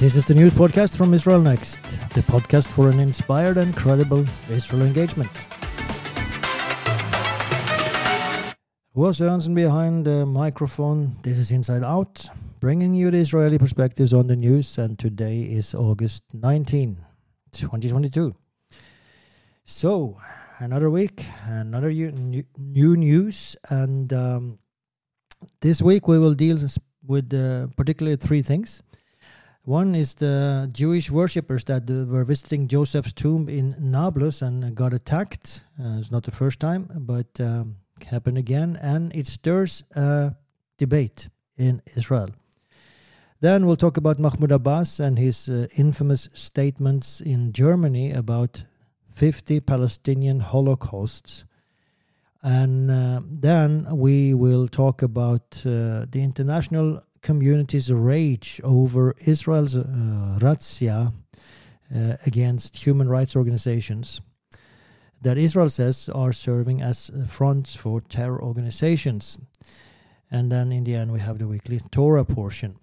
This is the news podcast from Israel Next, the podcast for an inspired and credible Israel engagement. Was Jansen behind the microphone? This is Inside Out, bringing you the Israeli perspectives on the news, and today is August 19, 2022. So, another week, another new, new news, and um, this week we will deal with uh, particularly three things. One is the Jewish worshippers that uh, were visiting Joseph's tomb in Nablus and got attacked. Uh, it's not the first time, but um, happened again, and it stirs a debate in Israel. Then we'll talk about Mahmoud Abbas and his uh, infamous statements in Germany about 50 Palestinian Holocausts. And uh, then we will talk about uh, the international community's rage over Israel's uh, razzia uh, against human rights organizations that Israel says are serving as fronts for terror organizations. And then in the end, we have the weekly Torah portion.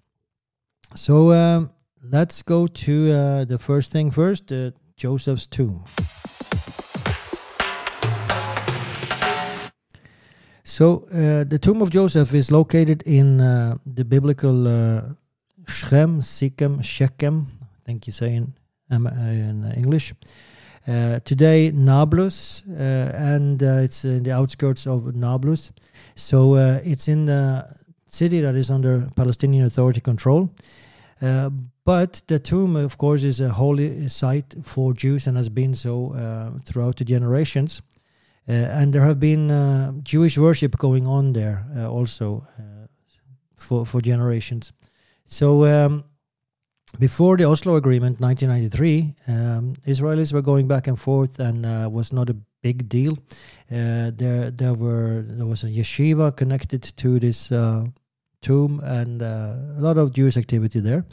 So um, let's go to uh, the first thing first uh, Joseph's tomb. So uh, the tomb of Joseph is located in uh, the biblical uh, Shechem, Sikhem, Shechem. I think you say in, um, in English. Today, Nablus, and it's in the outskirts of Nablus. So it's in the city that is under Palestinian Authority control. but the tomb, of course, is a holy site for Jews and has been so throughout the generations. Uh, and there have been uh, Jewish worship going on there uh, also for for generations. So um, before the Oslo Agreement, 1993, um, Israelis were going back and forth, and uh, was not a big deal. Uh, there, there were there was a yeshiva connected to this uh, tomb, and a lot of Jewish activity there.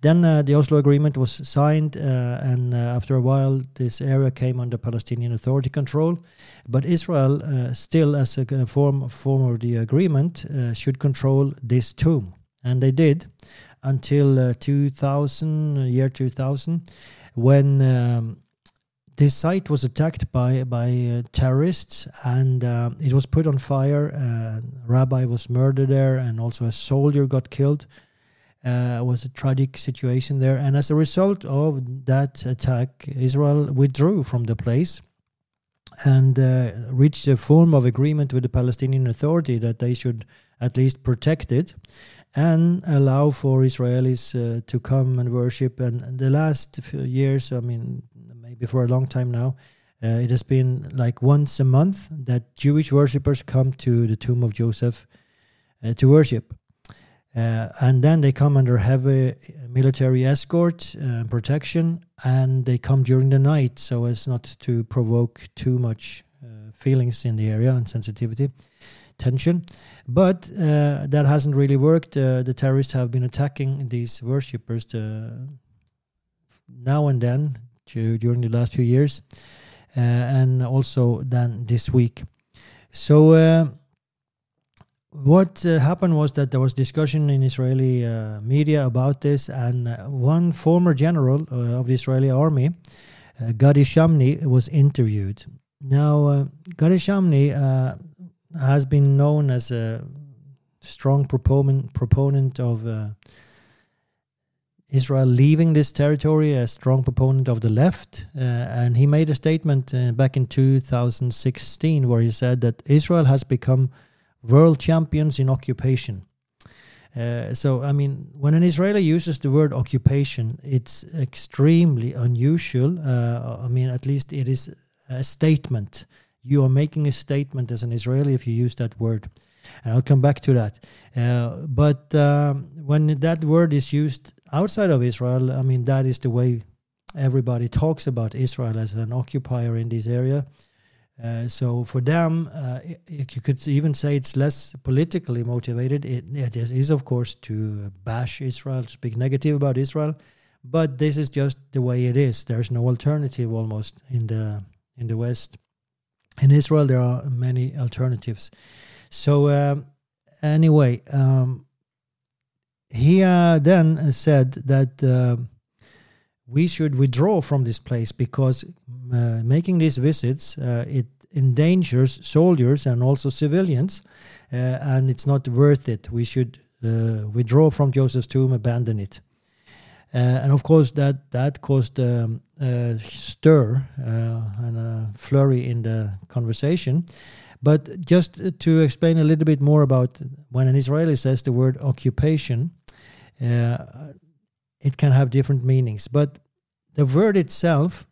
Then uh, the Oslo Agreement was signed, uh, and after a while, this area came under Palestinian Authority control. But Israel, still as a form form of the agreement, should control this tomb, and they did until uh, 2000, year 2000, when um, this site was attacked by by uh, terrorists and uh, it was put on fire. a rabbi was murdered there, and also a soldier got killed. Uh, was a tragic situation there, and as a result of that attack, Israel withdrew from the place and uh, reached a form of agreement with the Palestinian Authority that they should at least protect it and allow for Israelis uh, to come and worship. And the last few years, I mean, maybe for a long time now, uh, it has been like once a month that Jewish worshippers come to the tomb of Joseph uh, to worship. Uh, and then they come under heavy military escort and uh, protection, and they come during the night so as not to provoke too much uh, feelings in the area and sensitivity tension. But uh, that hasn't really worked. Uh, the terrorists have been attacking these worshippers uh, now and then during the last few years, and also then this week. So what uh, happened was that there was discussion in Israeli media about this, and one former general of the Israeli army, Gadi Shamni, was interviewed. Now, Gadi Shamni has been known as a strong proponent proponent of uh, Israel leaving this territory, a strong proponent of the left, uh, and he made a statement uh, back in 2016 where he said that Israel has become world champions in occupation. Uh, so, I mean, when an Israeli uses the word occupation, it's extremely unusual. Uh, I mean, at least it is a statement you are making a statement as an Israeli if you use that word. And I'll come back to that. Uh, but um, when that word is used outside of Israel, I mean, that is the way everybody talks about Israel as an occupier in this area. Uh, so for them, uh, you could even say it's less politically motivated. It, it is, of course, to bash Israel, to speak negative about Israel, but this is just the way it is. There's no alternative almost in the in the West in Israel, there are many alternatives. So, um, anyway, um, he uh, then said that uh, we should withdraw from this place because uh, making these visits uh, it endangers soldiers and also civilians, uh, and it's not worth it. We should uh, withdraw from Joseph's tomb, abandon it. and of course, that that caused um, a stir and a flurry in the conversation. But just to explain a little bit more about when an Israeli says the word occupation, uh, it can have different meanings. But the word itself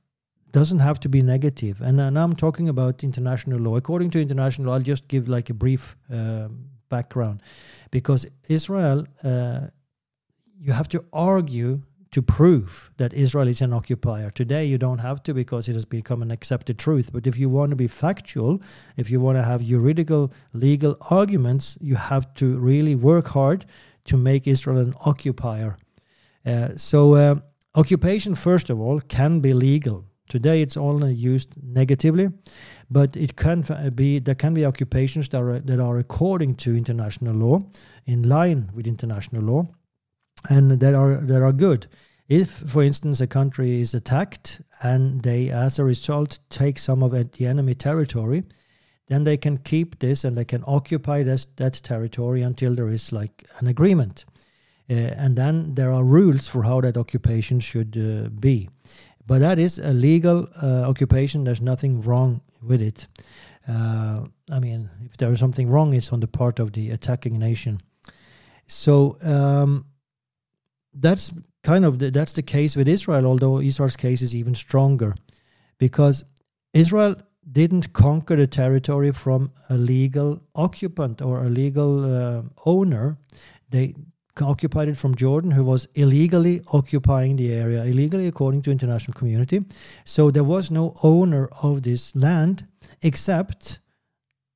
doesn't have to be negative. And now I'm talking about international law. According to international law, I'll just give like a brief uh, background. Because Israel, uh, you have to argue to prove that Israel is an occupier. Today, you don't have to because it has become an accepted truth. But if you want to be factual, if you want to have juridical, legal arguments, you have to really work hard to make Israel an occupier. Uh, so, uh, occupation, first of all, can be legal. Today, it's only used negatively, but it can be there can be occupations that are that are according to international law, in line with international law, and that are that are good. If, for instance, a country is attacked and they, as a result, take some of the enemy territory, then they can keep this and they can occupy this, that territory until there is like an agreement. Uh, and then there are rules for how that occupation should uh, be. But that is a legal uh, occupation. There's nothing wrong with it. Uh, I mean, if there is something wrong, it's on the part of the attacking nation. So um, that's kind of the, that's the case with Israel. Although Israel's case is even stronger, because Israel didn't conquer the territory from a legal occupant or a legal uh, owner. They occupied it from Jordan, who was illegally occupying the area, illegally according to international community. So there was no owner of this land except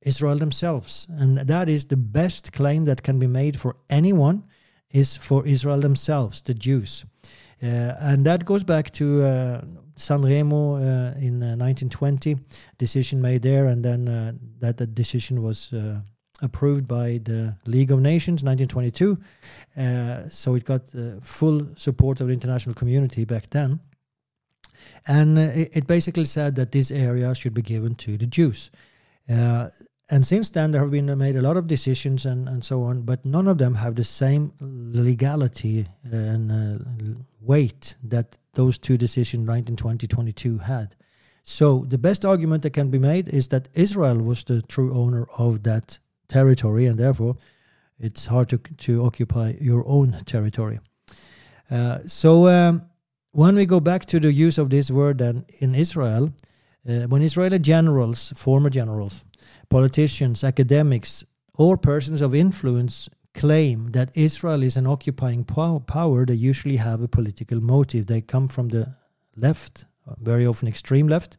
Israel themselves. And that is the best claim that can be made for anyone is for Israel themselves, the Jews. Uh, and that goes back to uh, San Remo uh, in 1920, decision made there, and then that the decision was approved by the League of Nations 1922. Uh, so it got uh, full support of the international community back then. And uh, it, it, basically said that this area should be given to the Jews and since then there have been made a lot of decisions and, and so on but none of them have the same legality and uh, weight that those two decisions 1920 22 had so the best argument that can be made is that israel was the true owner of that territory and therefore it's hard to, to occupy your own territory uh, so um, when we go back to the use of this word then in israel uh, when israeli generals former generals politicians, academics, or persons of influence claim that Israel is an occupying power, they usually have a political motive. They come from the left, very often extreme left,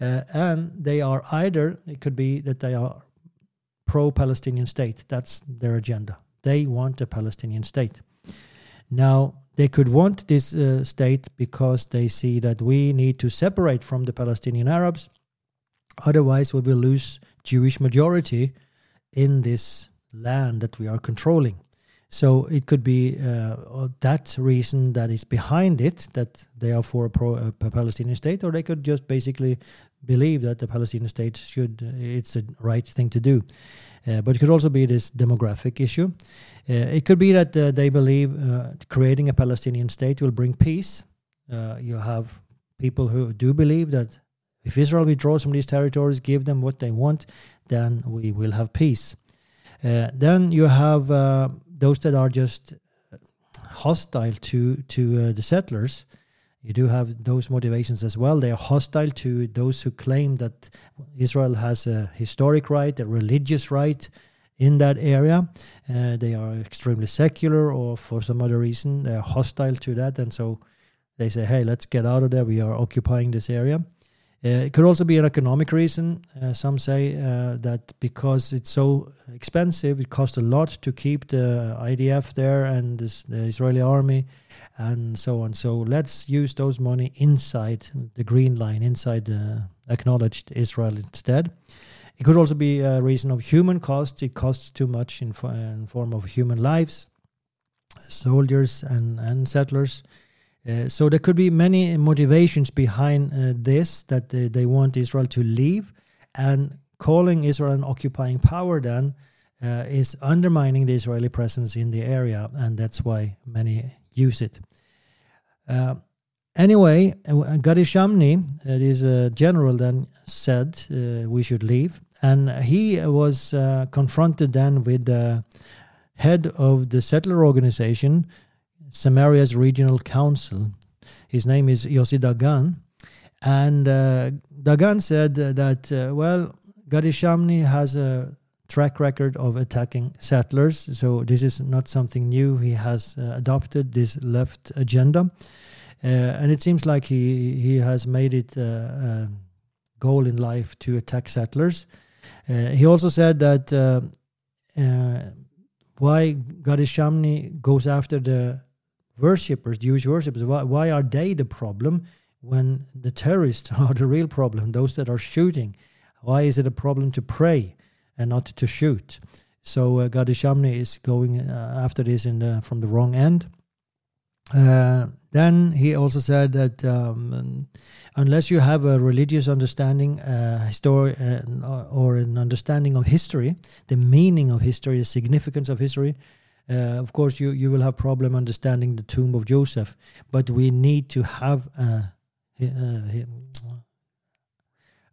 uh, and they are either, it could be that they are pro Palestinian state. That's their agenda. They want a Palestinian state. Now, they could want this uh, state because they see that we need to separate from the Palestinian Arabs. Otherwise, we will lose Jewish majority in this land that we are controlling. So it could be uh, that reason that is behind it, that they are for a, pro, a Palestinian state, or they could just basically believe that the Palestinian state should, it's the right thing to do. Uh, but it could also be this demographic issue. Uh, it could be that uh, they believe uh, creating a Palestinian state will bring peace. Uh, you have people who do believe that if Israel withdraws from these territories, give them what they want, then we will have peace. Uh, then you have uh, those that are just hostile to to uh, the settlers. You do have those motivations as well. They are hostile to those who claim that Israel has a historic right, a religious right in that area. Uh, they are extremely secular, or for some other reason, they are hostile to that, and so they say, "Hey, let's get out of there. We are occupying this area." Uh, it could also be an economic reason. Uh, some say uh, that because it's so expensive, it costs a lot to keep the IDF there and this, the Israeli army and so on. So let's use those money inside the green line, inside the acknowledged Israel instead. It could also be a reason of human cost. It costs too much in, in form of human lives. soldiers and, and settlers. Uh, so there could be many motivations behind uh, this that they, they, want Israel to leave, and calling Israel an occupying power then uh, is undermining the Israeli presence in the area, and that's why many use it. Uh, anyway, uh, Gadi Shamni, that is a general, then said uh, we should leave, and he was confronted then with the head of the settler organization, Samaria's Regional Council. His name is Yossi Dagan. And uh, Dagan said that, uh, well, Gadi Shamni has a track record of attacking settlers, so this is not something new. He has uh, adopted this left agenda. Uh, and it seems like he, he has made it uh, a goal in life to attack settlers. Uh, he also said that why Gadi Shamni goes after the worshippers, Jewish worshippers. Why, why are they the problem when the terrorists are the real problem, those that are shooting? Why is it a problem to pray and not to shoot? So uh, Gadi Shamni is going uh, after this in the, from the wrong end. Uh, then he also said that um, unless you have a religious understanding, uh, uh, or an understanding of history, the meaning of history, the significance of history, uh, of course, you, you will have problem understanding the tomb of Joseph. But we need to have a, a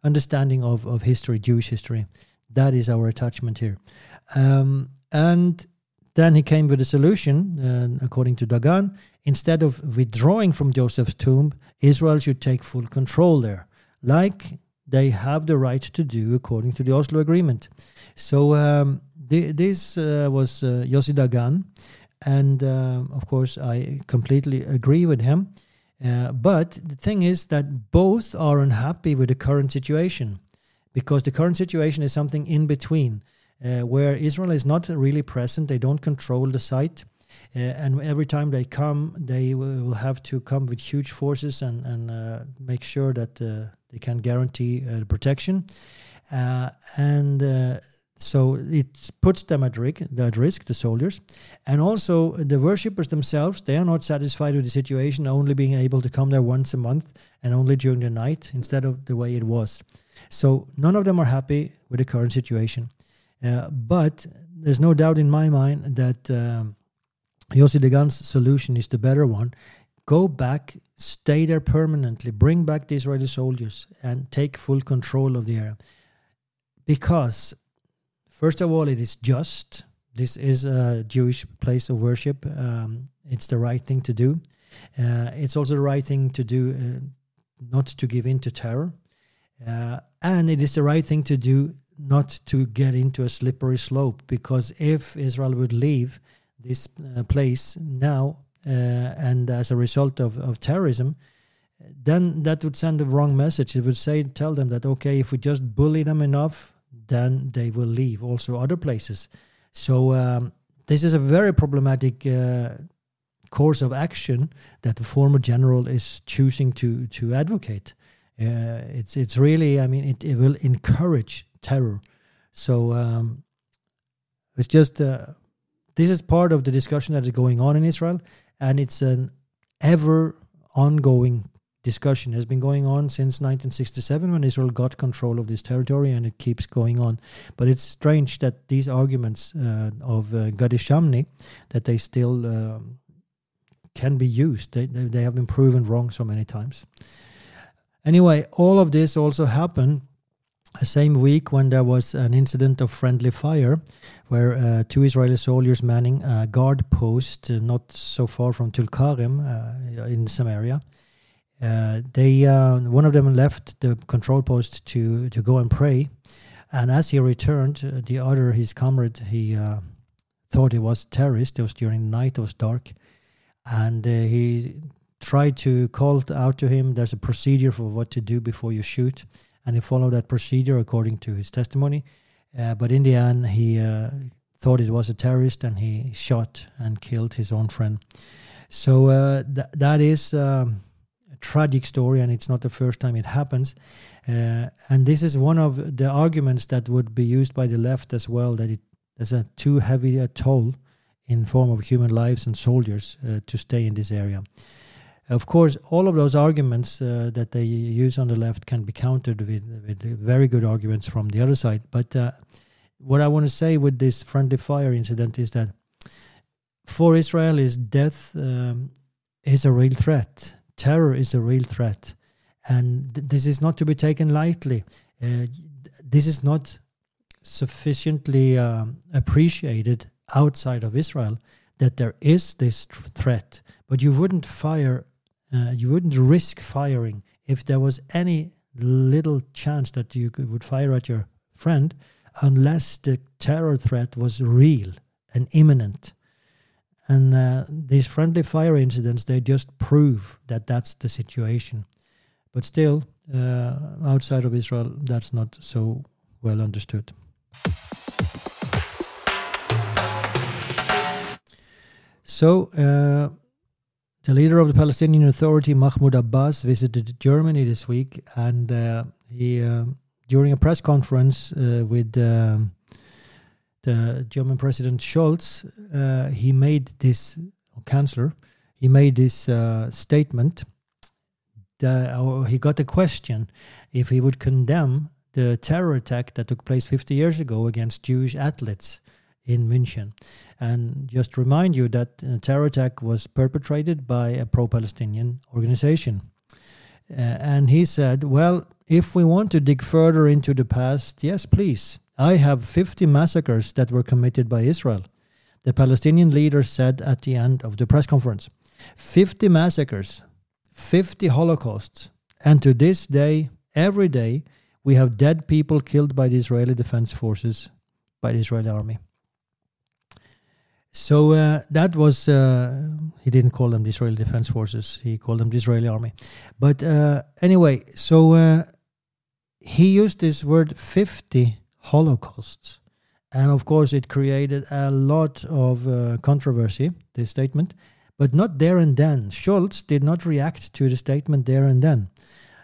understanding of, of history, Jewish history. That is our attachment here. Um, and then he came with a solution, uh, according to Dagan. Instead of withdrawing from Joseph's tomb, Israel should take full control there, like they have the right to do according to the Oslo Agreement. So um, th- this uh, was uh, Yossi Dagan, and uh, of course I completely agree with him. Uh, but the thing is that both are unhappy with the current situation, because the current situation is something in between uh, where Israel is not really present. They don't control the site. Uh, and every time they come, they will have to come with huge forces and, and uh, make sure that uh, they can guarantee uh, protection. Uh, and so it puts them at risk, at risk, the soldiers. And also the worshippers themselves, they are not satisfied with the situation, only being able to come there once a month and only during the night instead of the way it was. So none of them are happy with the current situation. Uh, but there's no doubt in my mind that um, Yossi Dagan's solution is the better one. Go back, stay there permanently, bring back the Israeli soldiers, and take full control of the area. Because, first of all, it is just. This is a Jewish place of worship. Um, it's the right thing to do. Uh, it's also the right thing to do, uh, not to give in to terror. Uh, and it is the right thing to do not to get into a slippery slope because if Israel would leave this uh, place now uh, and as a result of, of terrorism, then that would send the wrong message. It would say, tell them that, okay, if we just bully them enough, then they will leave also other places. So um, this is a very problematic uh, course of action that the former general is choosing to to advocate. Uh, it's it's really, I mean, it, it will encourage terror. So um, it's just uh, this is part of the discussion that is going on in Israel, and it's an ever ongoing discussion. Has been going on since 1967 when Israel got control of this territory, and it keeps going on. But it's strange that these arguments uh, of uh, Gadi Shamni that they still um, can be used. They, they, they have been proven wrong so many times. Anyway, all of this also happened the same week when there was an incident of friendly fire where uh, two Israeli soldiers manning a guard post uh, not so far from Tulkarem uh, in Samaria. Uh, they uh, one of them left the control post to to go and pray, and as he returned, uh, the other his comrade he thought it was terrorist. It was during the night. It was dark, and he tried to call out to him. There's a procedure for what to do before you shoot and he followed that procedure according to his testimony. Uh, but in the end, he uh, thought it was a terrorist and he shot and killed his own friend. So uh, th- that is um, tragic story, and it's not the first time it happens. Uh, and this is one of the arguments that would be used by the left as well that it a too heavy a toll in form of human lives and soldiers uh, to stay in this area. Of course, all of those arguments uh, that they use on the left can be countered with, with very good arguments from the other side. But uh, what I want to say with this friendly fire incident is that for Israel, is death um, is a real threat. Terror is a real threat, and th- this is not to be taken lightly. Uh, this is not sufficiently um, appreciated outside of Israel that there is this threat. But you wouldn't fire uh, you wouldn't risk firing if there was any little chance that you could, would fire at your friend unless the terror threat was real and imminent. And uh, these friendly fire incidents, they just prove that that's the situation. But still, uh, outside of Israel, that's not so well understood. So, uh, the leader of the Palestinian Authority, Mahmoud Abbas, visited Germany this week, and uh, he, uh, during a press conference uh, with um, the German President Scholz, uh, he made this Chancellor. He made this uh, statement. That, he got a question if he would condemn the terror attack that took place 50 years ago against Jewish athletes in München. And just remind you that a terror attack was perpetrated by a pro Palestinian organization. Uh, and he said, Well, if we want to dig further into the past, yes, please. I have 50 massacres that were committed by Israel. The Palestinian leader said at the end of the press conference 50 massacres, 50 holocausts. And to this day, every day, we have dead people killed by the Israeli Defense Forces, by the Israeli army. So uh, that was, uh, he didn't call them the Israeli Defense Forces, he called them the Israeli Army. But uh, anyway, so uh, he used this word 50 holocausts. And of course, it created a lot of uh, controversy, this statement, but not there and then. Scholz did not react to the statement there and then.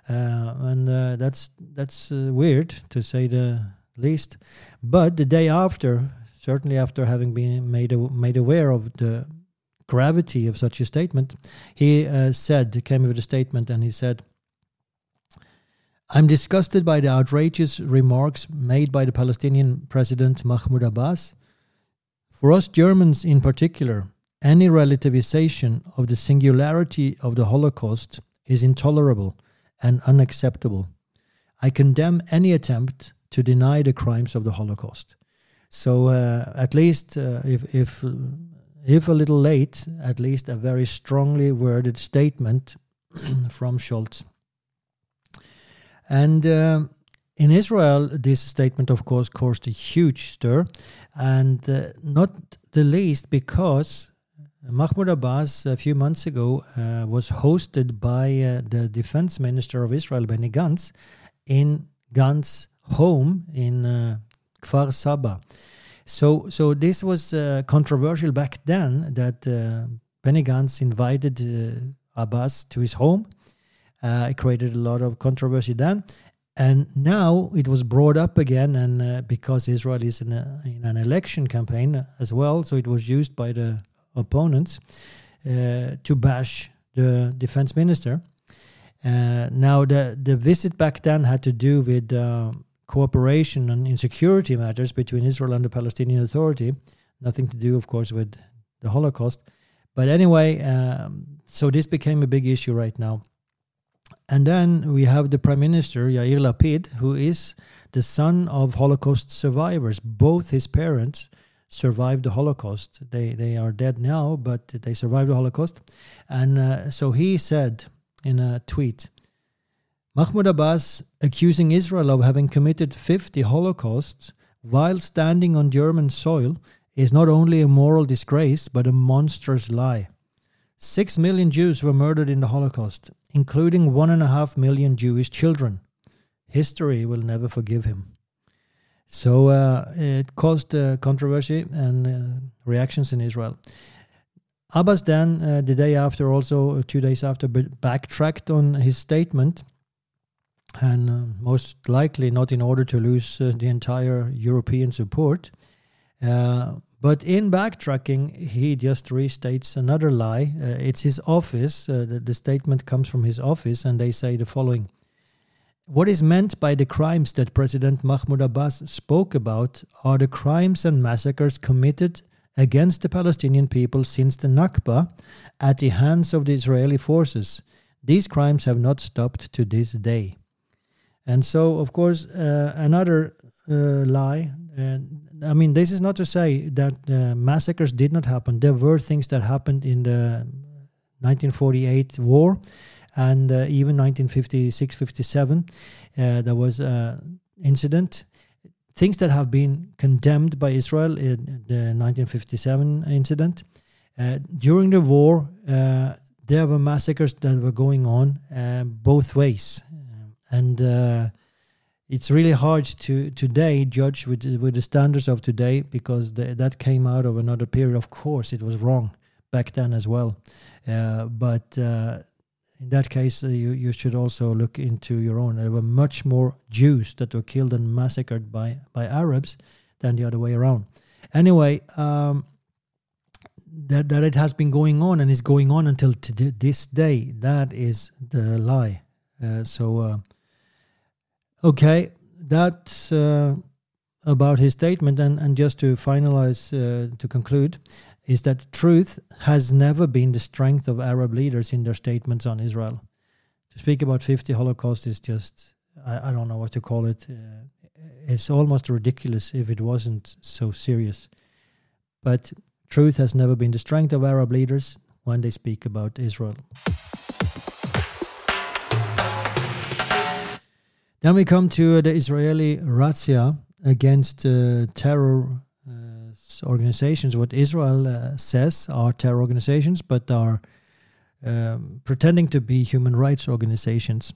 Uh, and that's, that's weird to say the least. But the day after, certainly after having been made made aware of the gravity of such a statement, he uh, said, came with a statement, and he said, I'm disgusted by the outrageous remarks made by the Palestinian President Mahmoud Abbas. For us Germans in particular, any relativization of the singularity of the Holocaust is intolerable and unacceptable. I condemn any attempt to deny the crimes of the Holocaust. So uh, at least uh, if if if a little late, at least a very strongly worded statement from Scholz. And uh, in Israel, this statement, of course, caused a huge stir, and uh, not the least because Mahmoud Abbas a few months ago uh, was hosted by uh, the defense minister of Israel, Benny Gantz, in Gantz's home in Kfar Saba. So, so this was uh, controversial back then that uh, Benny Gantz invited uh, Abbas to his home. Uh, it created a lot of controversy then. And now it was brought up again, and uh, because Israel is in, a, in, an election campaign as well, so it was used by the opponents uh, to bash the defense minister. now, the, the visit back then had to do with cooperation on insecurity matters between Israel and the Palestinian Authority. Nothing to do, of course, with the Holocaust. But anyway, um, so this became a big issue right now. And then we have the Prime Minister, Yair Lapid, who is the son of Holocaust survivors. Both his parents survived the Holocaust. They, they are dead now, but they survived the Holocaust. And uh, so he said in a tweet Mahmoud Abbas accusing Israel of having committed 50 Holocausts while standing on German soil is not only a moral disgrace but a monstrous lie. Six million Jews were murdered in the Holocaust, including one and a half million Jewish children. History will never forgive him. So uh, it caused uh, controversy and uh, reactions in Israel. Abbas then, uh, the day after, also two days after, backtracked on his statement and uh, most likely not in order to lose uh, the entire European support. But in backtracking, he just restates another lie. Uh, it's his office. Uh, the, the statement comes from his office, and they say the following What is meant by the crimes that President Mahmoud Abbas spoke about are the crimes and massacres committed against the Palestinian people since the Nakba at the hands of the Israeli forces. These crimes have not stopped to this day. And so, of course, uh, another lie. Uh, I mean, this is not to say that uh, massacres did not happen. There were things that happened in the 1948 war and uh, even 1956 57. Uh, there was an incident things that have been condemned by Israel in the 1957 incident. Uh, during the war, uh, there were massacres that were going on uh, both ways, and uh, it's really hard to today judge with with the standards of today because the, that came out of another period. Of course, it was wrong back then as well, uh, but uh, in that case, uh, you, you should also look into your own. There were much more Jews that were killed and massacred by, by Arabs than the other way around. Anyway, um, that, that it has been going on and is going on until t- this day, that is the lie. Uh, so, uh, okay, that's uh, about his statement. And, and just to finalize, uh, to conclude, is that truth has never been the strength of Arab leaders in their statements on Israel. To speak about 50 Holocaust is just, I, I don't know what to call it. Uh, it's almost ridiculous if it wasn't so serious. But truth has never been the strength of Arab leaders when they speak about Israel. Then we come to the Israeli razzia against uh, terror organizations, what Israel uh, says are terror organizations, but are um, pretending to be human rights organizations.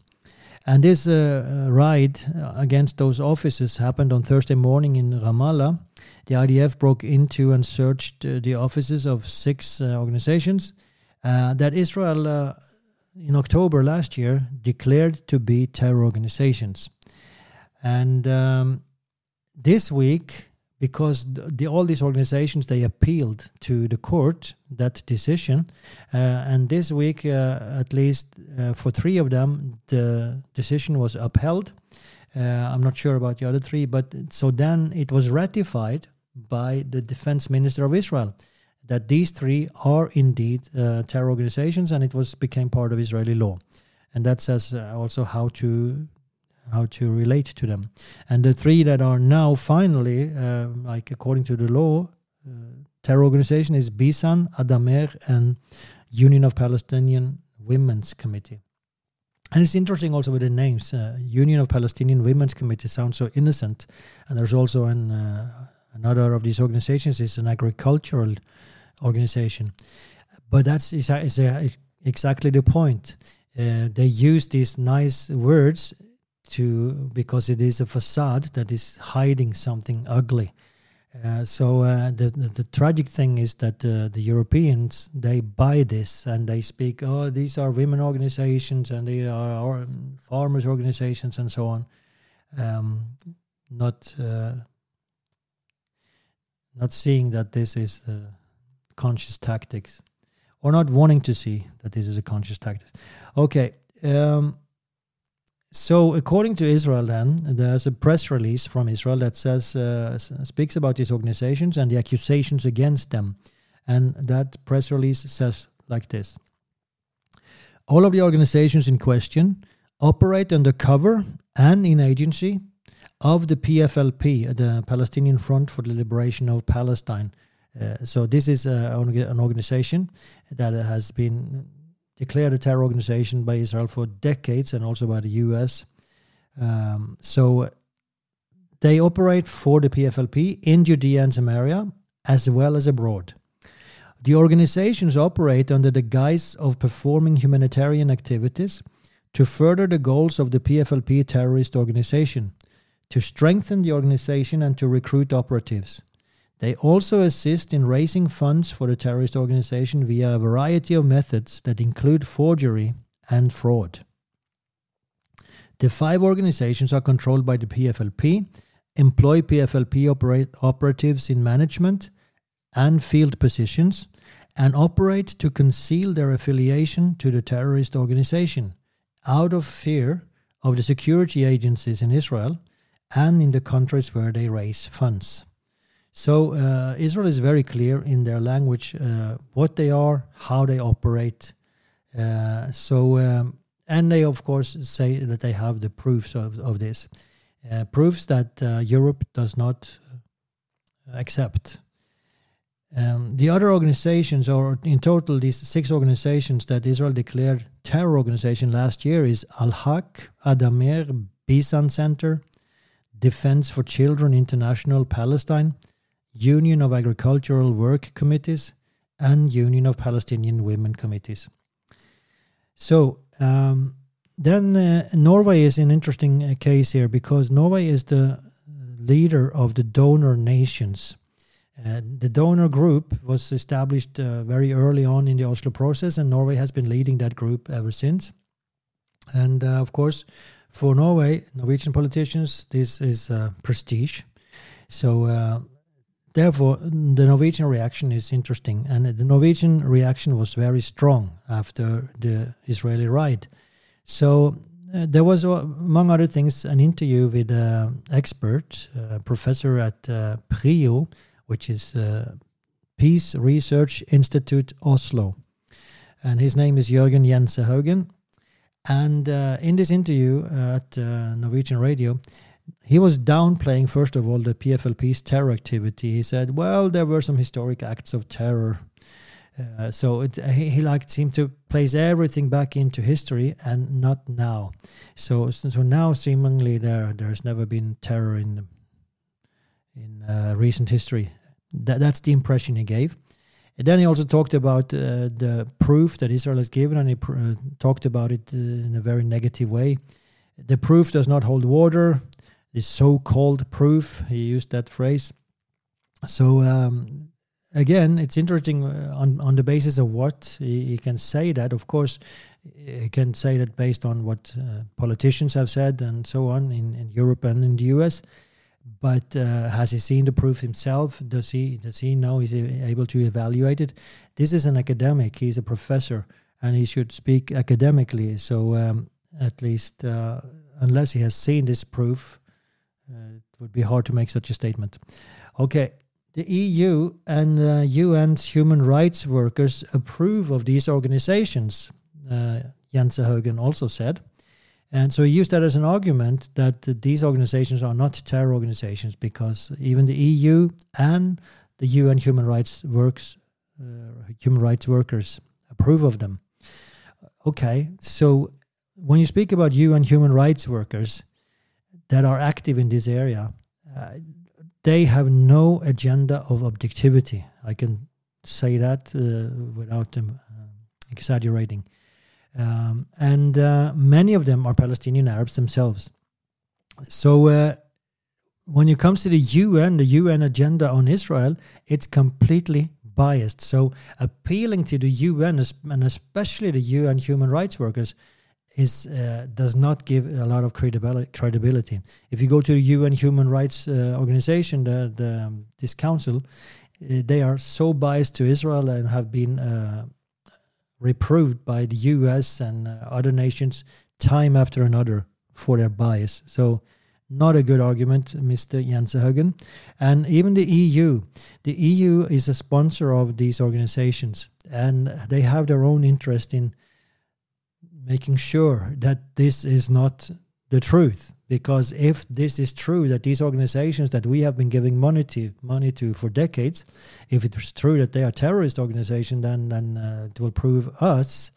And this uh, uh raid against those offices happened on Thursday morning in Ramallah. The IDF broke into and searched uh, the offices of six uh, organizations uh, that Israel, in October last year, declared to be terror organizations. And um, this week, because the, all these organizations they appealed to the court that decision uh, and this week uh, at least uh, for three of them the decision was upheld uh, i'm not sure about the other three but so then it was ratified by the defense minister of israel that these three are indeed uh, terror organizations and it was became part of israeli law and that says uh, also how to how to relate to them. And the three that are now finally, uh, like according to the law, uh, terror organization is Bisan, Addameer, and Union of Palestinian Women's Committee. And it's interesting also with the names. Uh, Union of Palestinian Women's Committee sounds so innocent, and there's also an uh, another of these organizations is an agricultural organization, but that's is, is exactly the point. Uh, they use these nice words to because it is a facade that is hiding something ugly. Uh, so uh, the, the, the tragic thing is that uh, the Europeans they buy this and they speak. Oh, these are women organizations and they are farmers organizations and so on. Um, not uh, not seeing that this is conscious tactics, or not wanting to see that this is a conscious tactic. Okay. Um, so, according to Israel, then there's a press release from Israel that says uh, speaks about these organizations and the accusations against them, and that press release says like this: All of the organizations in question operate under cover and in agency of the PFLP, the Palestinian Front for the Liberation of Palestine. Uh, so this is uh, an organization that has been declared a terror organization by Israel for decades and also by the US. Um, so they operate for the PFLP in Judea and Samaria as well as abroad. The organizations operate under the guise of performing humanitarian activities to further the goals of the PFLP terrorist organization, to strengthen the organization and to recruit operatives. They also assist in raising funds for the terrorist organization via a variety of methods that include forgery and fraud. The five organizations are controlled by the PFLP, employ PFLP operate, operatives in management and field positions, and operate to conceal their affiliation to the terrorist organization out of fear of the security agencies in Israel and in the countries where they raise funds. So uh, Israel is very clear in their language uh, what they are, how they operate. Uh, so um, and they of course say that they have the proofs of, of this, uh, proofs that uh, Europe does not accept. Um, the other organizations, or in total, these six organizations that Israel declared terror organization last year is Al Haq, Addameer, Bisan Center, Defense for Children International Palestine, Union of Agricultural Work Committees, and Union of Palestinian Women Committees. So um, then uh, Norway is an interesting uh, case here because Norway is the leader of the donor nations. Uh, the donor group was established uh, very early on in the Oslo process, and Norway has been leading that group ever since. And uh, of course, for Norway, Norwegian politicians, this is uh, prestige. So, uh, therefore, the Norwegian reaction is interesting. And the Norwegian reaction was very strong after the Israeli raid. So, uh, there was, uh, among other things, an interview with an expert, a professor at uh, PRIO, which is uh, Peace Research Institute Oslo. And his name is Jørgen Jensehaugen and uh, in this interview uh, at uh, Norwegian radio, he was downplaying, first of all, the PFLP's terror activity. He said, well, there were some historic acts of terror. Uh, so it, he, he like seemed to place everything back into history and not now. So so now seemingly there there's never been terror in in uh, recent history. That that's the impression he gave. And then he also talked about uh, the proof that Israel has given, and he pr- uh, talked about it uh, in a very negative way. The proof does not hold water. The so-called proof, he used that phrase. So um, again, it's interesting uh, on on the basis of what he, he, can say that. Of course, he can say that based on what uh, politicians have said and so on in, in Europe and in the US but uh, has he seen the proof himself? Does he does he know? Is he able to evaluate it? This is an academic. He's a professor, and he should speak academically. So um, at least, uh, unless he has seen this proof, uh, it would be hard to make such a statement. Okay. The EU and UN's human rights workers approve of these organizations, uh, Jensehaugen also said. And so he used that as an argument that these organizations are not terror organizations because even the EU and the UN human rights works uh, human rights workers approve of them. Okay, so when you speak about UN human rights workers that are active in this area, uh, they have no agenda of objectivity. I can say that uh, without them uh, exaggerating. Um, and uh, many of them are Palestinian Arabs themselves. So uh, when it comes to the UN, the UN agenda on Israel, it's completely biased. So appealing to the UN and especially the UN human rights workers is uh, does not give a lot of credibility. If you go to the UN human rights uh, organization, the, the um, this council, uh, they are so biased to Israel and have been uh, reproved by the US and uh, other nations time after another for their bias. So, not a good argument, Mr. Jensehaugen. And even the EU. The EU is a sponsor of these organizations, and they have their own interest in making sure that this is not the truth. Because if this is true that these organizations that we have been giving money to money to for decades if it's true that they are terrorist organizations then then uh, it will prove us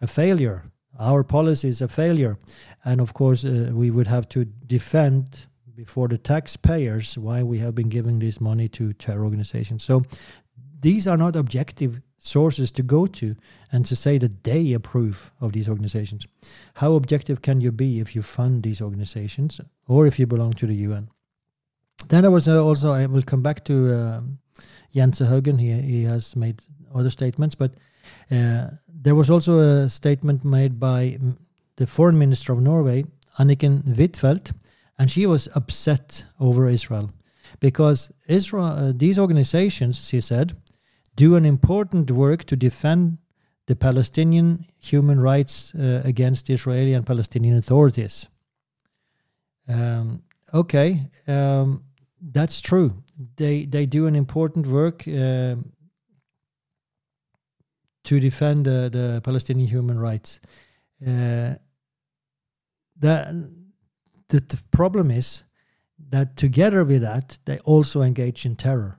a failure. Our policy is a failure. And of course uh, we would have to defend before the taxpayers why we have been giving this money to terror organizations. So these are not objective sources to go to and to say that they approve of these organizations. How objective can you be if you fund these organizations or if you belong to the UN? Then there was uh, also, I will come back to um, Jensehaugen, he, he has made other statements, but uh, there was also a statement made by the foreign minister of Norway, Anniken Huitfeldt, and she was upset over Israel because Israel, uh, these organizations, she said, do an important work to defend the Palestinian human rights uh, against the Israeli and Palestinian authorities. Um, okay, um, that's true. They they do an important work uh, to defend uh, the Palestinian human rights. Uh, that the, the problem is that together with that, they also engage in terror,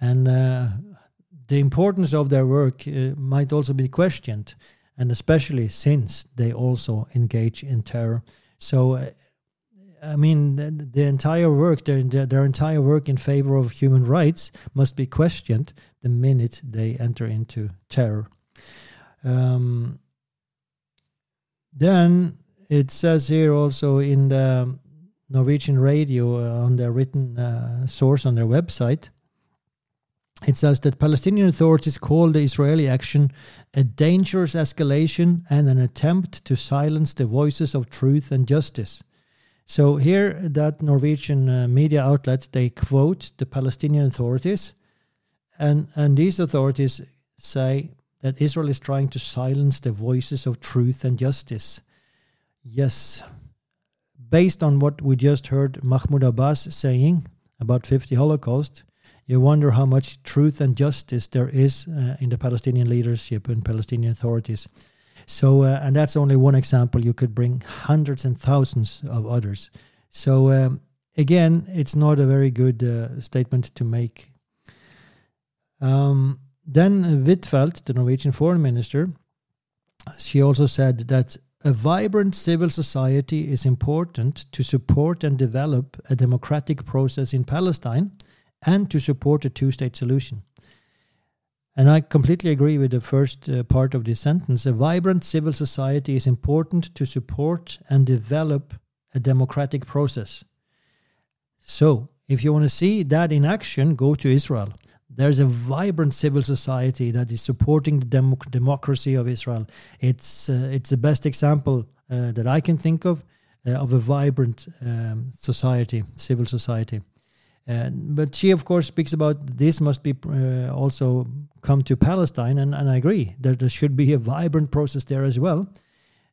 and uh, the importance of their work uh, might also be questioned, and especially since they also engage in terror. So, uh, I mean, the, the entire work, their, their entire work in favor of human rights must be questioned the minute they enter into terror. Um, then it says here also in the Norwegian radio uh, on their written uh, source on their website it says that Palestinian authorities call the Israeli action a dangerous escalation and an attempt to silence the voices of truth and justice. So here, that Norwegian uh, media outlet they quote the Palestinian authorities, and and these authorities say that Israel is trying to silence the voices of truth and justice. Yes, based on what we just heard Mahmoud Abbas saying about 50 Holocaust, you wonder how much truth and justice there is uh, in the Palestinian leadership and Palestinian authorities. So, uh, and that's only one example. You could bring hundreds and thousands of others. So, um, again, it's not a very good uh, statement to make. Um, then Huitfeldt, the Norwegian foreign minister, she also said that a vibrant civil society is important to support and develop a democratic process in Palestine and to support a two state solution. And I completely agree with the first uh, part of this sentence. A vibrant civil society is important to support and develop a democratic process. So, if you want to see that in action, go to Israel. There's a vibrant civil society that is supporting the dem- democracy of Israel. It's uh, it's the best example uh, that I can think of uh, of a vibrant um, society, civil society. And, but she, of course, speaks about this must be uh, also come to Palestine, and, and I agree that there should be a vibrant process there as well.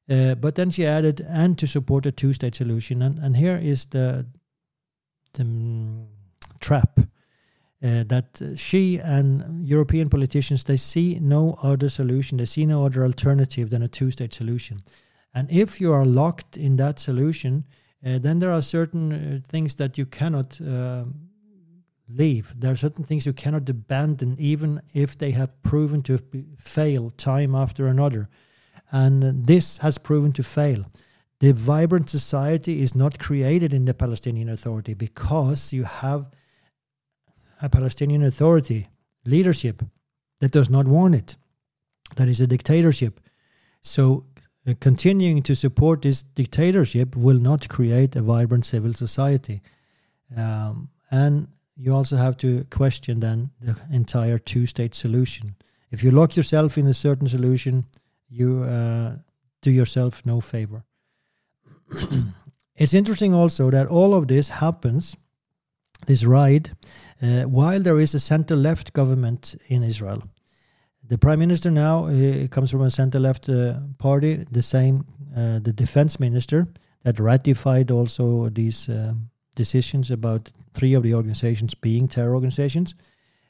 Uh, but then she added, and to support a two state solution. And, and here is the, the um, trap uh, that she and European politicians they see no other solution, they see no other alternative than a two state solution. And if you are locked in that solution, uh, then there are certain uh, things that you cannot uh, leave. There are certain things you cannot abandon, even if they have proven to fail time after another. And this has proven to fail. The vibrant society is not created in the Palestinian Authority because you have a Palestinian Authority leadership that does not want it. That is a dictatorship. So continuing to support this dictatorship will not create a vibrant civil society. Um, and you also have to question then the entire two state solution. If you lock yourself in a certain solution, you uh, do yourself no favor. it's interesting also that all of this happens, this ride, uh, while there is a center left government in Israel. The prime minister now comes from a center left uh, party, the same, uh, the defense minister that ratified also these uh, decisions about three of the organizations being terror organizations.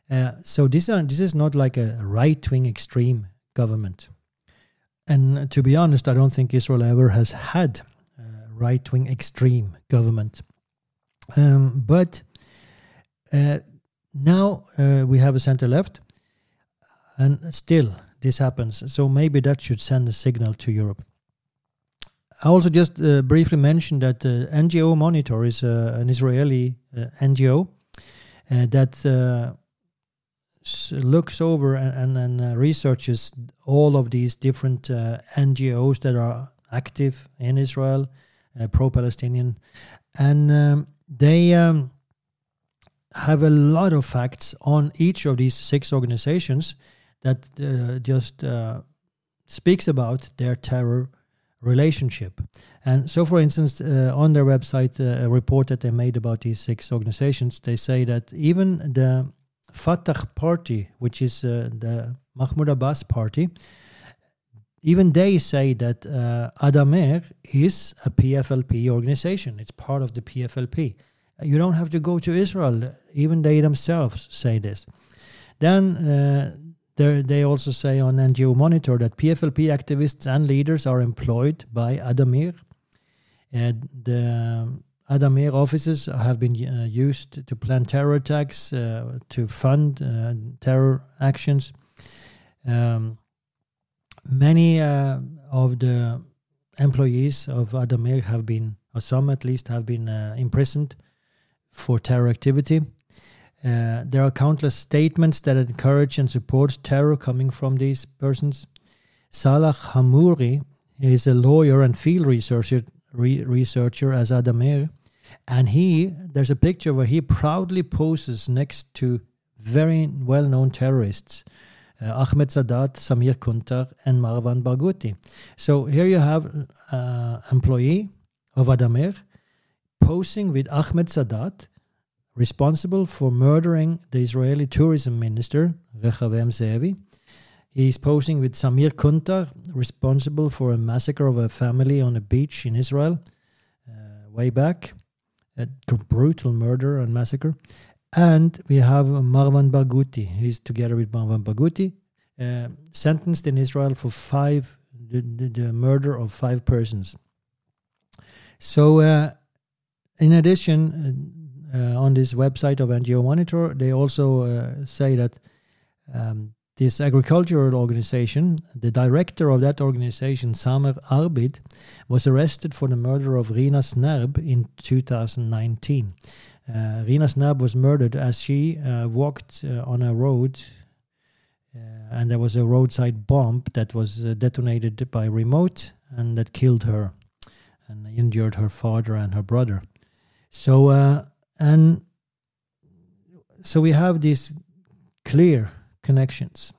Uh, so this, are, this is not like a right wing extreme government. And to be honest, I don't think Israel ever has had a right wing extreme government. Um, but uh, now uh, we have a center left and still, this happens. So maybe that should send a signal to Europe. I also just uh, briefly mentioned that uh, NGO Monitor is uh, an Israeli uh, NGO uh, that uh, looks over and, and, and researches all of these different NGOs that are active in Israel, pro Palestinian. And um, they um, have a lot of facts on each of these six organizations that uh, just uh, speaks about their terror relationship. And so, for instance, uh, on their website, uh, a report that they made about these six organizations, they say that even the Fatah party, which is uh, the Mahmoud Abbas party, even they say that uh, is a PFLP organization. It's part of the PFLP. You don't have to go to Israel. Even they themselves say this. Then uh, they also say on NGO Monitor that PFLP activists and leaders are employed by Addameer. And the Addameer offices have been uh, used to plan terror attacks, uh, to fund uh, terror actions. Um, many uh, of the employees of Addameer have been, or some at least, have been uh, imprisoned for terror activity. Uh, there are countless statements that encourage and support terror coming from these persons. Salah Hamouri is a lawyer and field researcher, re- researcher as Addameer, and he there's a picture where he proudly poses next to very well-known terrorists, uh, Ahmed Sadat, Samir Kuntar, and Marwan Barghouti. So here you have uh, employee of Addameer posing with Ahmed Sadat responsible for murdering the Israeli tourism minister, Rehavam Ze'evi. He's posing with Samir Kuntar, responsible for a massacre of a family on a beach in Israel uh, way back, a brutal murder and massacre. And we have Marwan Barghouti. He's together with Marwan Barghouti, uh, sentenced in Israel for five, the, the, the, murder of five persons. So, uh, in addition, uh, on this website of NGO Monitor, they also uh, say that um, this agricultural organization, the director of that organization, Samer Arbid, was arrested for the murder of Rina Shnerb in 2019. Uh, Rina Shnerb was murdered as she uh, walked uh, on a road, uh, and there was a roadside bomb that was detonated by remote and that killed her and injured her father and her brother. So and so we have these clear connections.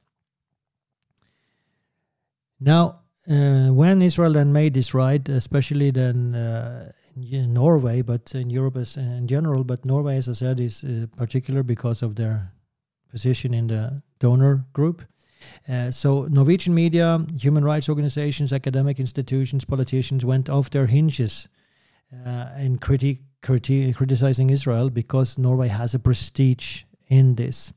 Now, uh, when Israel then made this right, especially then uh, in Norway, but in Europe as in general, but Norway, as I said, is uh, particular because of their position in the donor group. Uh, so Norwegian media, human rights organizations, academic institutions, politicians went off their hinges uh, in critique criti- criticizing Israel because Norway has a prestige in this.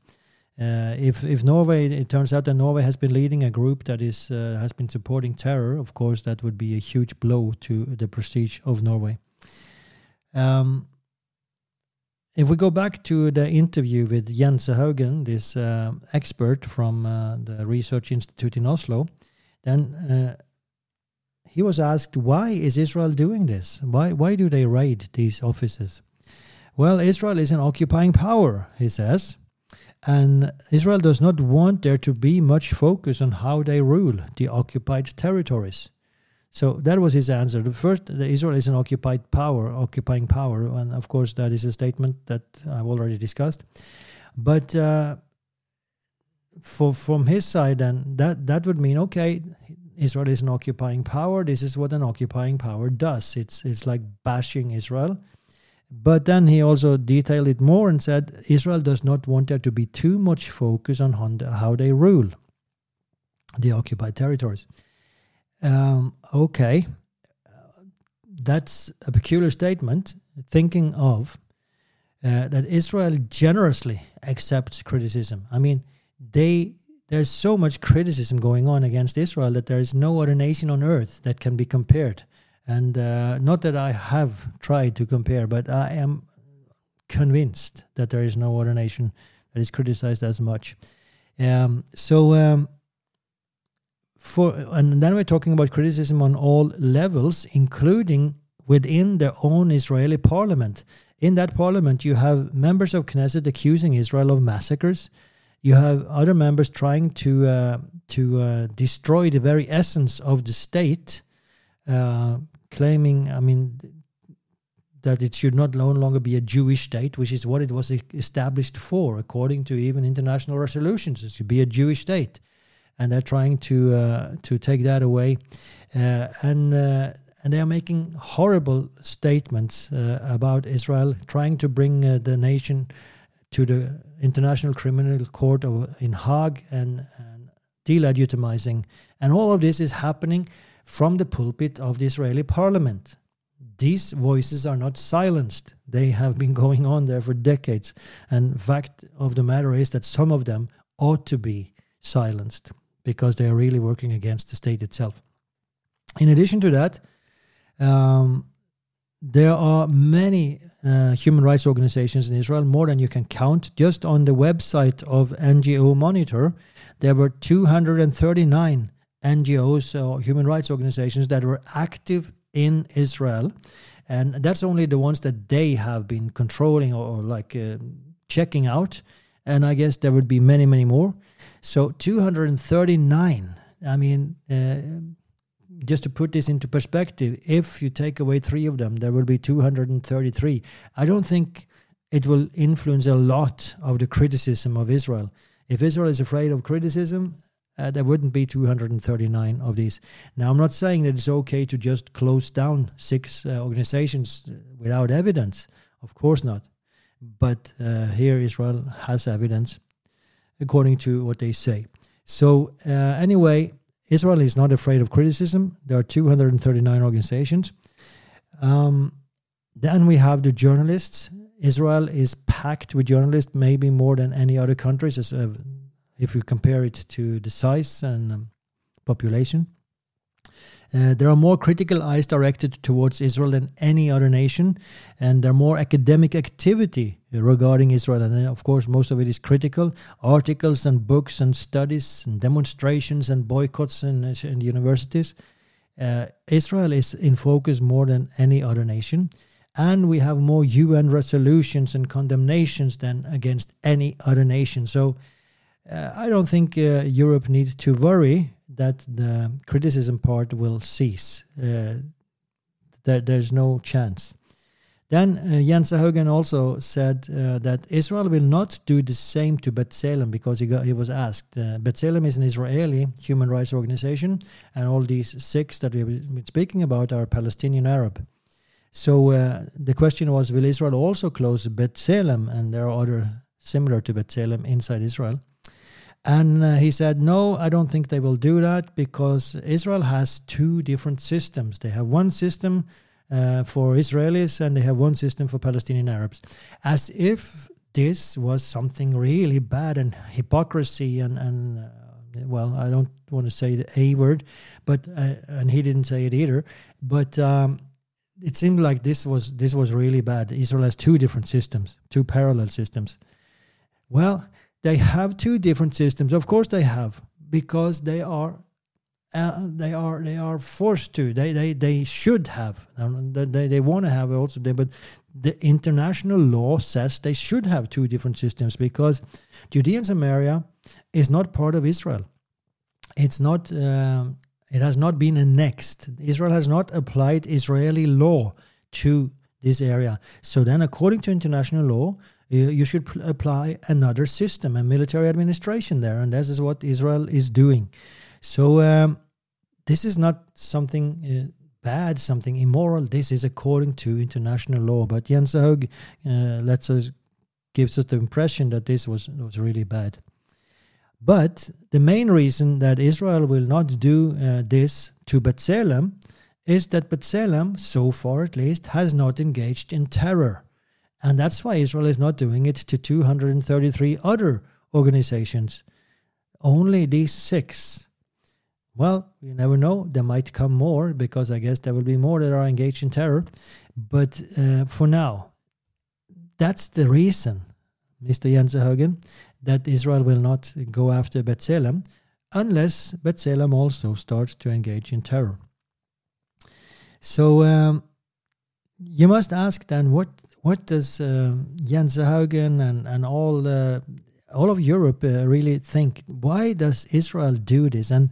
Uh, if if Norway, it turns out that Norway has been leading a group that is uh, has been supporting terror. Of course, that would be a huge blow to the prestige of Norway. Um, if we go back to the interview with Jensehaugen, this uh, expert from uh, the Research Institute in Oslo, then uh, he was asked, why is Israel doing this? Why, why do they raid these offices? Well, Israel is an occupying power, he says, and Israel does not want there to be much focus on how they rule the occupied territories. So that was his answer. The first, the Israel is an occupied power, occupying power, and of course that is a statement that I've already discussed. But uh, for from his side, then that that would mean okay, Israel is an occupying power. This is what an occupying power does. It's it's like bashing Israel. But then he also detailed it more and said Israel does not want there to be too much focus on how they rule the occupied territories. Um, okay, that's a peculiar statement. Thinking of uh, that Israel generously accepts criticism. I mean, they there's so much criticism going on against Israel that there is no other nation on earth that can be compared. And uh, not that I have tried to compare, but I am convinced that there is no other nation that is criticized as much. Um, so, um, for and then we're talking about criticism on all levels, including within their own Israeli parliament. In that parliament, you have members of Knesset accusing Israel of massacres you have other members trying to uh, to uh, destroy the very essence of the state, uh, claiming, I mean, that it should not no longer be a Jewish state, which is what it was established for, according to even international resolutions. It should be a Jewish state, and they're trying to uh, to take that away. uh, and uh, and they are making horrible statements uh, about Israel, trying to bring uh, the nation to the International Criminal Court in Hague and, and delegitimizing. And all of this is happening from the pulpit of the Israeli parliament. These voices are not silenced. They have been going on there for decades. And fact of the matter is that some of them ought to be silenced because they are really working against the state itself. In addition to that, um, there are many uh, human rights organizations in Israel, more than you can count. Just on the website of NGO Monitor, there were 239 NGOs or human rights organizations that were active in Israel. And that's only the ones that they have been controlling or, or like uh, checking out. And I guess there would be many, many more. So 239. I mean, uh, just to put this into perspective, if you take away three of them, there will be 233. I don't think it will influence a lot of the criticism of Israel. If Israel is afraid of criticism, uh, there wouldn't be 239 of these. Now, I'm not saying that it's okay to just close down six uh, organizations uh, without evidence. Of course not. But uh, here, Israel has evidence according to what they say. So, uh, anyway, Israel is not afraid of criticism. There are 239 organizations. Um, then we have the journalists. Israel is packed with journalists, maybe more than any other countries, if you compare it to the size and um, population. Uh, there are more critical eyes directed towards Israel than any other nation, and there are more academic activity regarding Israel. And of course, most of it is critical articles and books and studies and demonstrations and boycotts in, universities. Uh, Israel is in focus more than any other nation. And we have more UN resolutions and condemnations than against any other nation. So uh, I don't think uh, Europe needs to worry that the criticism part will cease. Uh, there, there's no chance. Then uh, Jensehaugen also said uh, that Israel will not do the same to B'Tselem because he, got, he was asked. Uh, B'Tselem is an Israeli human rights organization, and all these six that we've been speaking about are Palestinian Arab. So uh, the question was, will Israel also close B'Tselem? And there are other similar to B'Tselem inside Israel. And uh, he said, No, I don't think they will do that because Israel has two different systems. They have one system uh, for Israelis and they have one system for Palestinian Arabs. As if this was something really bad and hypocrisy and, and uh, well, I don't want to say the A word, but uh, and he didn't say it either. But um, it seemed like this was this was really bad. Israel has two different systems, two parallel systems. Well, they have two different systems. Of course, they have because they are uh, they are they are forced to. They they they should have. They they want to have also. They, but the international law says they should have two different systems because Judea and Samaria is not part of Israel. It's not. Um, it has not been annexed. Israel has not applied Israeli law to this area. So then, according to international law, you should pl- apply another system, a military administration there, and this is what Israel is doing. So um, this is not something uh, bad, something immoral. This is according to international law. But Jens Haug uh, lets us gives us the impression that this was was really bad. But the main reason that Israel will not do uh, this to B'Tselem is that B'Tselem, so far at least, has not engaged in terror. And that's why Israel is not doing it to 233 other organizations. Only these six. Well, you never know. There might come more because I guess there will be more that are engaged in terror. But uh, for now, that's the reason, Mr. Jensehaugen, that Israel will not go after B'Tselem unless B'Tselem also starts to engage in terror. So um, you must ask then what what does uh, Jensehaugen and and all uh, all of Europe uh, really think? Why does Israel do this? And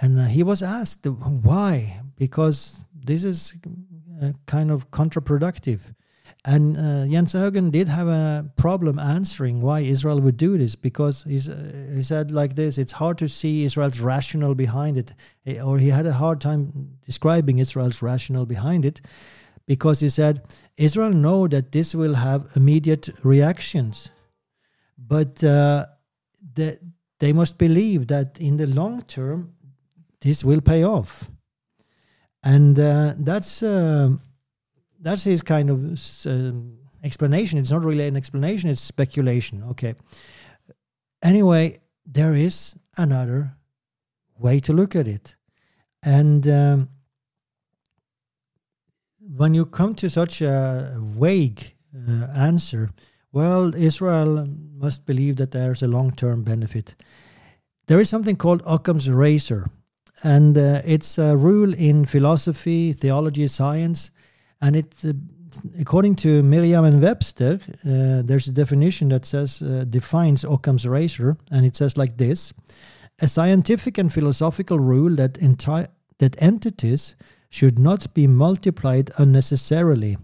and uh, he was asked why because this is uh, kind of counterproductive. And uh, Jensehaugen did have a problem answering why Israel would do this because he said like this it's hard to see Israel's rationale behind it, eh, or he had a hard time describing Israel's rationale behind it because he said Israel know that this will have immediate reactions, but uh, the, they must believe that in the long term this will pay off, and uh, that's uh, that's his kind of um, explanation. It's not really an explanation; it's speculation. Okay. Anyway, there is another way to look at it, and um, when you come to such a vague uh, answer, well, Israel must believe that there's a long-term benefit. There is something called Occam's razor, and uh, it's a rule in philosophy, theology, science and it, uh, according to Merriam and Webster, uh, there's a definition that says uh, defines Occam's razor, and it says like this: a scientific and philosophical rule that enti- that entities should not be multiplied unnecessarily,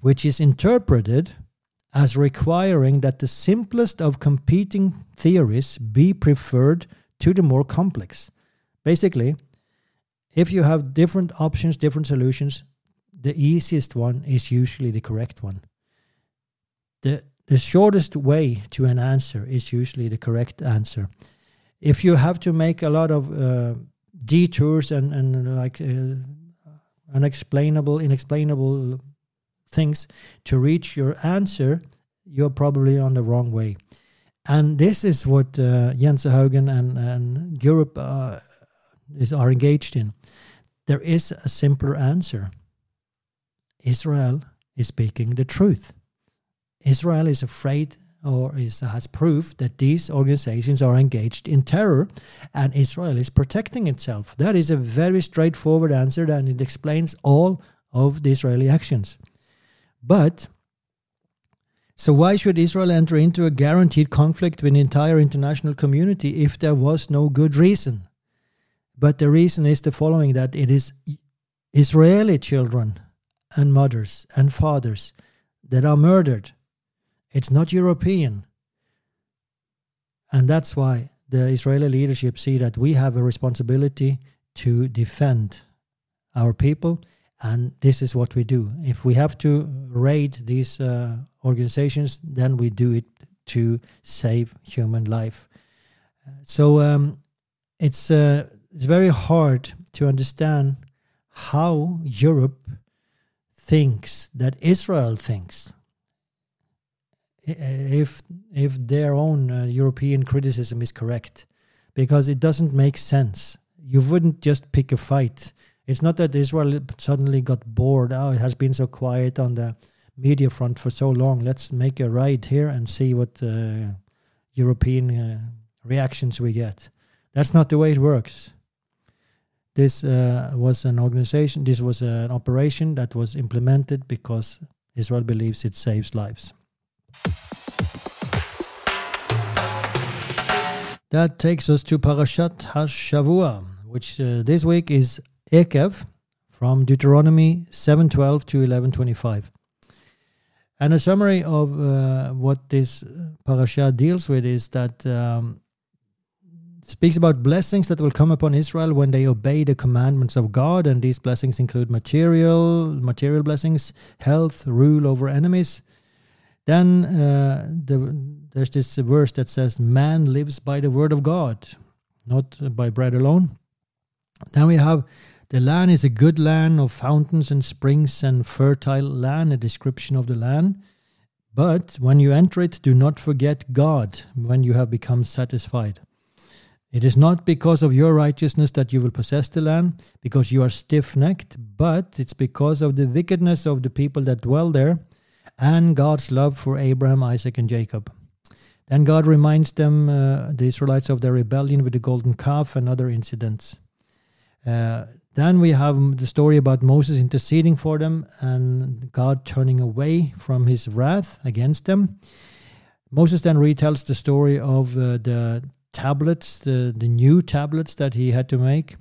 which is interpreted as requiring that the simplest of competing theories be preferred to the more complex. Basically, if you have different options, different solutions, the easiest one is usually the correct one. The the shortest way to an answer is usually the correct answer. If you have to make a lot of uh, detours and and like uh, unexplainable, inexplainable things to reach your answer, you're probably on the wrong way. And this is what uh, Jensehaugen and, and Europe uh, is, are engaged in. There is a simpler answer. Israel is speaking the truth. Israel is afraid or is, has proof that these organizations are engaged in terror and Israel is protecting itself. That is a very straightforward answer and it explains all of the Israeli actions. But so why should Israel enter into a guaranteed conflict with the entire international community if there was no good reason? But the reason is the following that it is Israeli children and mothers and fathers that are murdered. It's not European. And that's why the Israeli leadership see that we have a responsibility to defend our people. And this is what we do. If we have to raid these uh, organizations, then we do it to save human life. So um, it's uh, it's very hard to understand how Europe thinks that Israel thinks. If if their own uh, European criticism is correct, because it doesn't make sense. You wouldn't just pick a fight. It's not that Israel suddenly got bored. Oh, it has been so quiet on the media front for so long. Let's make a ride here and see what uh, European uh, reactions we get. That's not the way it works. This uh, was an organization, this was an operation that was implemented because Israel believes it saves lives. That takes us to Parashat HaShavua, which uh, this week is Ekev from Deuteronomy 7:12 to 11:25. And a summary of uh, what this parasha deals with is that um, speaks about blessings that will come upon Israel when they obey the commandments of God, and these blessings include material, material blessings, health, rule over enemies. Then uh, the, there's this verse that says, "Man lives by the word of God, not by bread alone." Then we have the land is a good land of fountains and springs and fertile land, a description of the land. But when you enter it, do not forget God when you have become satisfied. It is not because of your righteousness that you will possess the land, because you are stiff necked, but it's because of the wickedness of the people that dwell there and God's love for Abraham, Isaac, and Jacob. Then God reminds them, uh, the Israelites, of their rebellion with the golden calf and other incidents. Uh, then we have the story about Moses interceding for them and God turning away from his wrath against them. Moses then retells the story of uh, the tablets, the, the new tablets that he had to make.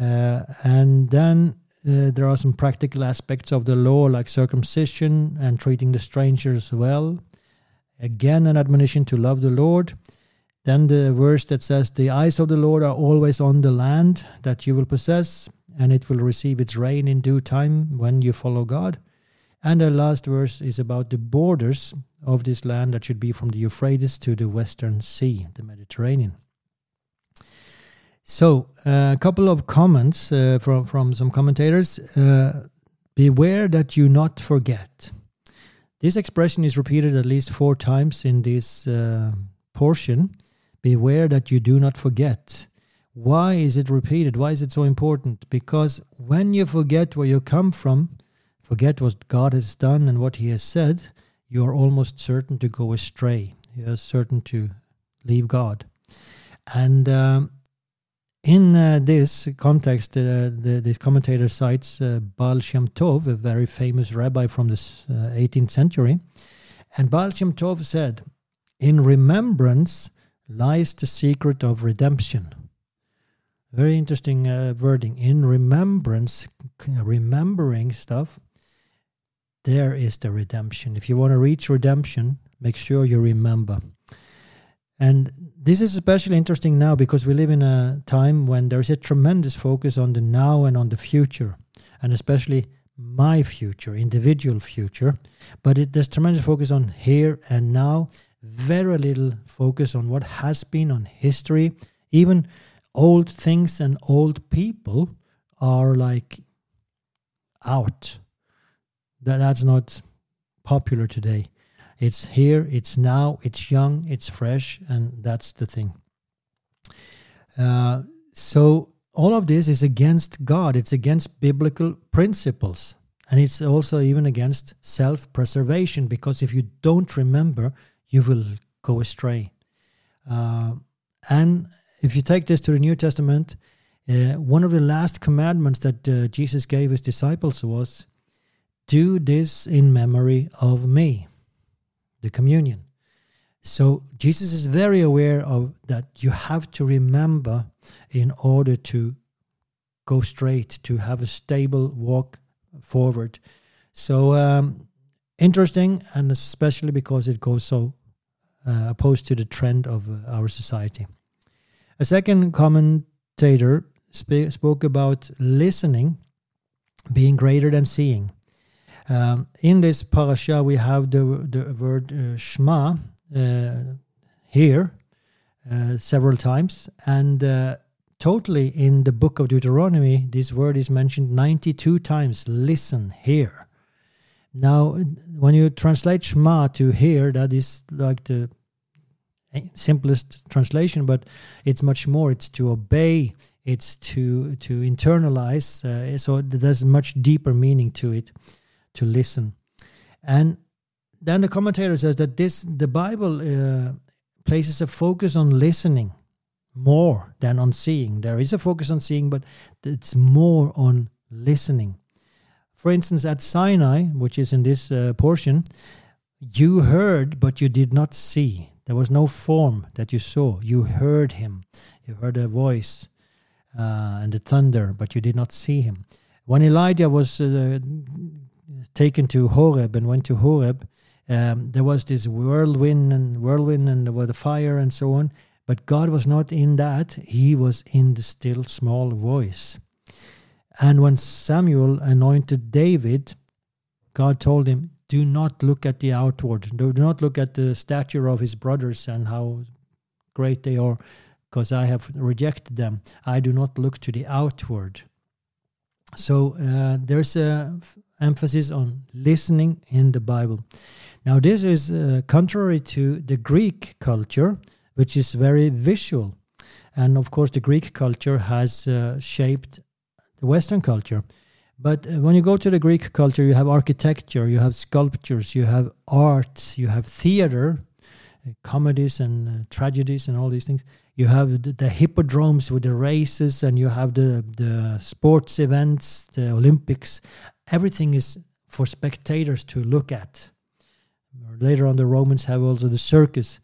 Uh, and then uh, there are some practical aspects of the law, like circumcision and treating the strangers well. Again, an admonition to love the Lord. Then the verse that says, The eyes of the Lord are always on the land that you will possess, and it will receive its rain in due time when you follow God. And the last verse is about the borders of this land that should be from the Euphrates to the Western Sea, the Mediterranean. So, uh, a couple of comments uh, from, from some commentators. Uh, Beware that you not forget. This expression is repeated at least four times in this uh, portion. Beware that you do not forget. Why is it repeated? Why is it so important? Because when you forget where you come from, forget what God has done and what He has said, you are almost certain to go astray. You are certain to leave God. And um, in uh, this context, uh, the, this commentator cites uh, Baal Shem Tov, a very famous rabbi from the 18th uh, century. And Baal Shem Tov said, In remembrance lies the secret of redemption. Very interesting uh, wording. In remembrance, remembering stuff, there is the redemption. If you want to reach redemption, make sure you remember. And this is especially interesting now because we live in a time when there is a tremendous focus on the now and on the future, and especially my future, individual future. But it, there's tremendous focus on here and now, very little focus on what has been, on history. Even old things and old people are like out. That, that's not popular today. It's here, it's now, it's young, it's fresh, and that's the thing. Uh, so all of this is against God. It's against biblical principles. And it's also even against self preservation because if you don't remember, you will go astray. Uh, and if you take this to the New Testament, uh, one of the last commandments that uh, Jesus gave his disciples was do this in memory of me the communion. So Jesus is very aware of that you have to remember in order to go straight, to have a stable walk forward. So um, interesting, and especially because it goes so uh, opposed to the trend of uh, our society. A second commentator sp- spoke about listening being greater than seeing. Um, in this parasha, we have the, the word uh, Shema uh, here uh, several times, and uh, totally in the book of Deuteronomy, this word is mentioned 92 times. Listen, hear. Now, when you translate Shema to hear, that is like the simplest translation, but it's much more. It's to obey. It's to to internalize. Uh, so there's much deeper meaning to it to listen. And then the commentator says that this the Bible uh, places a focus on listening more than on seeing. There is a focus on seeing, but it's more on listening. For instance, at Sinai, which is in this uh, portion, you heard, but you did not see. There was no form that you saw. You heard him. You heard a voice uh, and the thunder, but you did not see him. When Elijah was uh, taken to Horeb and went to Horeb, um, there was this whirlwind and whirlwind and there was the fire and so on. But God was not in that. He was in the still small voice. And when Samuel anointed David, God told him, Do not look at the outward. Do not look at the stature of his brothers and how great they are, because I have rejected them. I do not look to the outward. So uh, there's a emphasis on listening in the Bible. Now, this is uh, contrary to the Greek culture, which is very visual. And of course, the Greek culture has uh, shaped the Western culture. But uh, when you go to the Greek culture, you have architecture, you have sculptures, you have art, you have theater, uh, comedies and uh, tragedies, and all these things. You have the, the, hippodromes with the races, and you have the, the sports events, the Olympics, everything is for spectators to look at. Later on, the Romans have also the circus,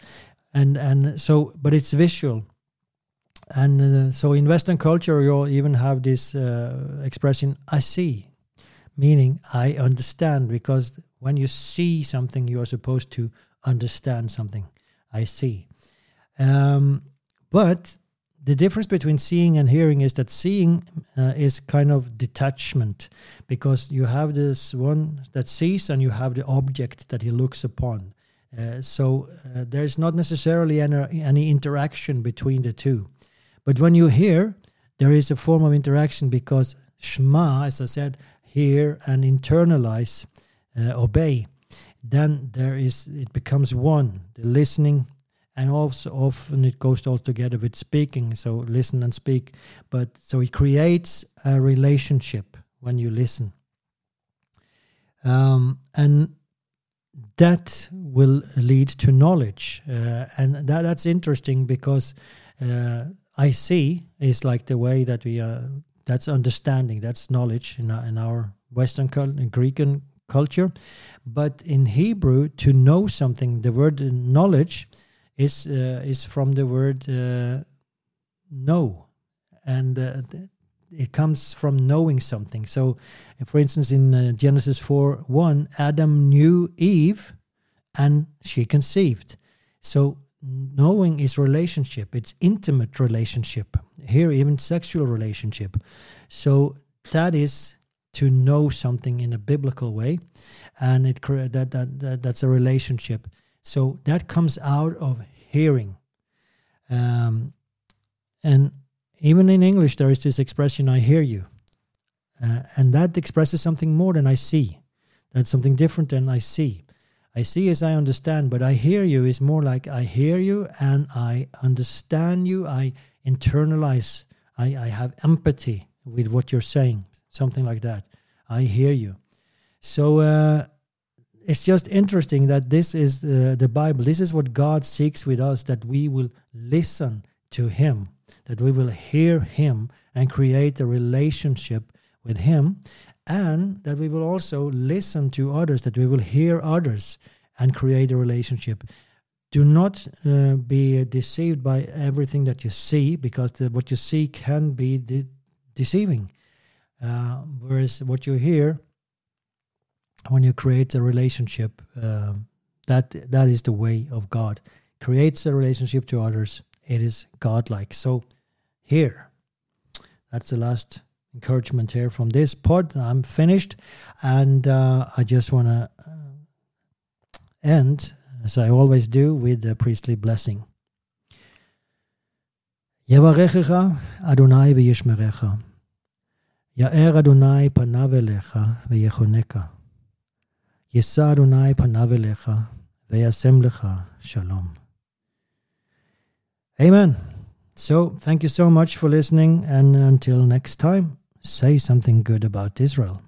and and so, but it's visual. and uh, so in Western culture, you even have this uh, expression, I see, meaning I understand, because when you see something, you are supposed to understand something. I see. Um, but the difference between seeing and hearing is that seeing uh, is kind of detachment because you have this one that sees and you have the object that he looks upon. Uh, so uh, there's not necessarily any, any interaction between the two. But when you hear, there is a form of interaction because Shema, as I said, hear and internalize, uh, obey. Then there is it becomes one. The listening, and also often it goes all together with speaking. So listen and speak. But so it creates a relationship when you listen, um, and that will lead to knowledge. Uh, and that that's interesting because. Uh, I see is like the way that we are that's understanding, that's knowledge in our, in our Western cult, in Greek and culture. But in Hebrew, to know something, the word knowledge is uh, is from the word uh, know, and uh, it comes from knowing something. So, for instance, in uh, Genesis four one, Adam knew Eve, and she conceived. So knowing is relationship. It's intimate relationship. Here even sexual relationship. So that is to know something in a biblical way. And it that, that, that that's a relationship so that comes out of hearing um, and even in english there is this expression i hear you uh, and that expresses something more than i see that's something different than i see I see as I understand, but I hear you is more like I hear you and I understand you. I internalize, I, I have empathy with what you're saying, something like that. I hear you. So uh, it's just interesting that this is the, the Bible. This is what God seeks with us that we will listen to Him, that we will hear Him and create a relationship with Him and that we will also listen to others, that we will hear others and create a relationship. Do not uh, be deceived by everything that you see, because the, what you see can be de- deceiving. Uh, whereas what you hear, when you create a relationship, uh, that that is the way of God. Creates a relationship to others. It is godlike. So, here, that's the last encouragement here from this pod. I'm finished, and uh, I just want to uh, end, as I always do, with the priestly blessing. יברכך אדוני וישמרך. יאר אדוני פניו אליך ויחונקה. יישא אדוני פניו אליך וישם לך שלום. Amen. So, thank you so much for listening, and until next time say something good about Israel.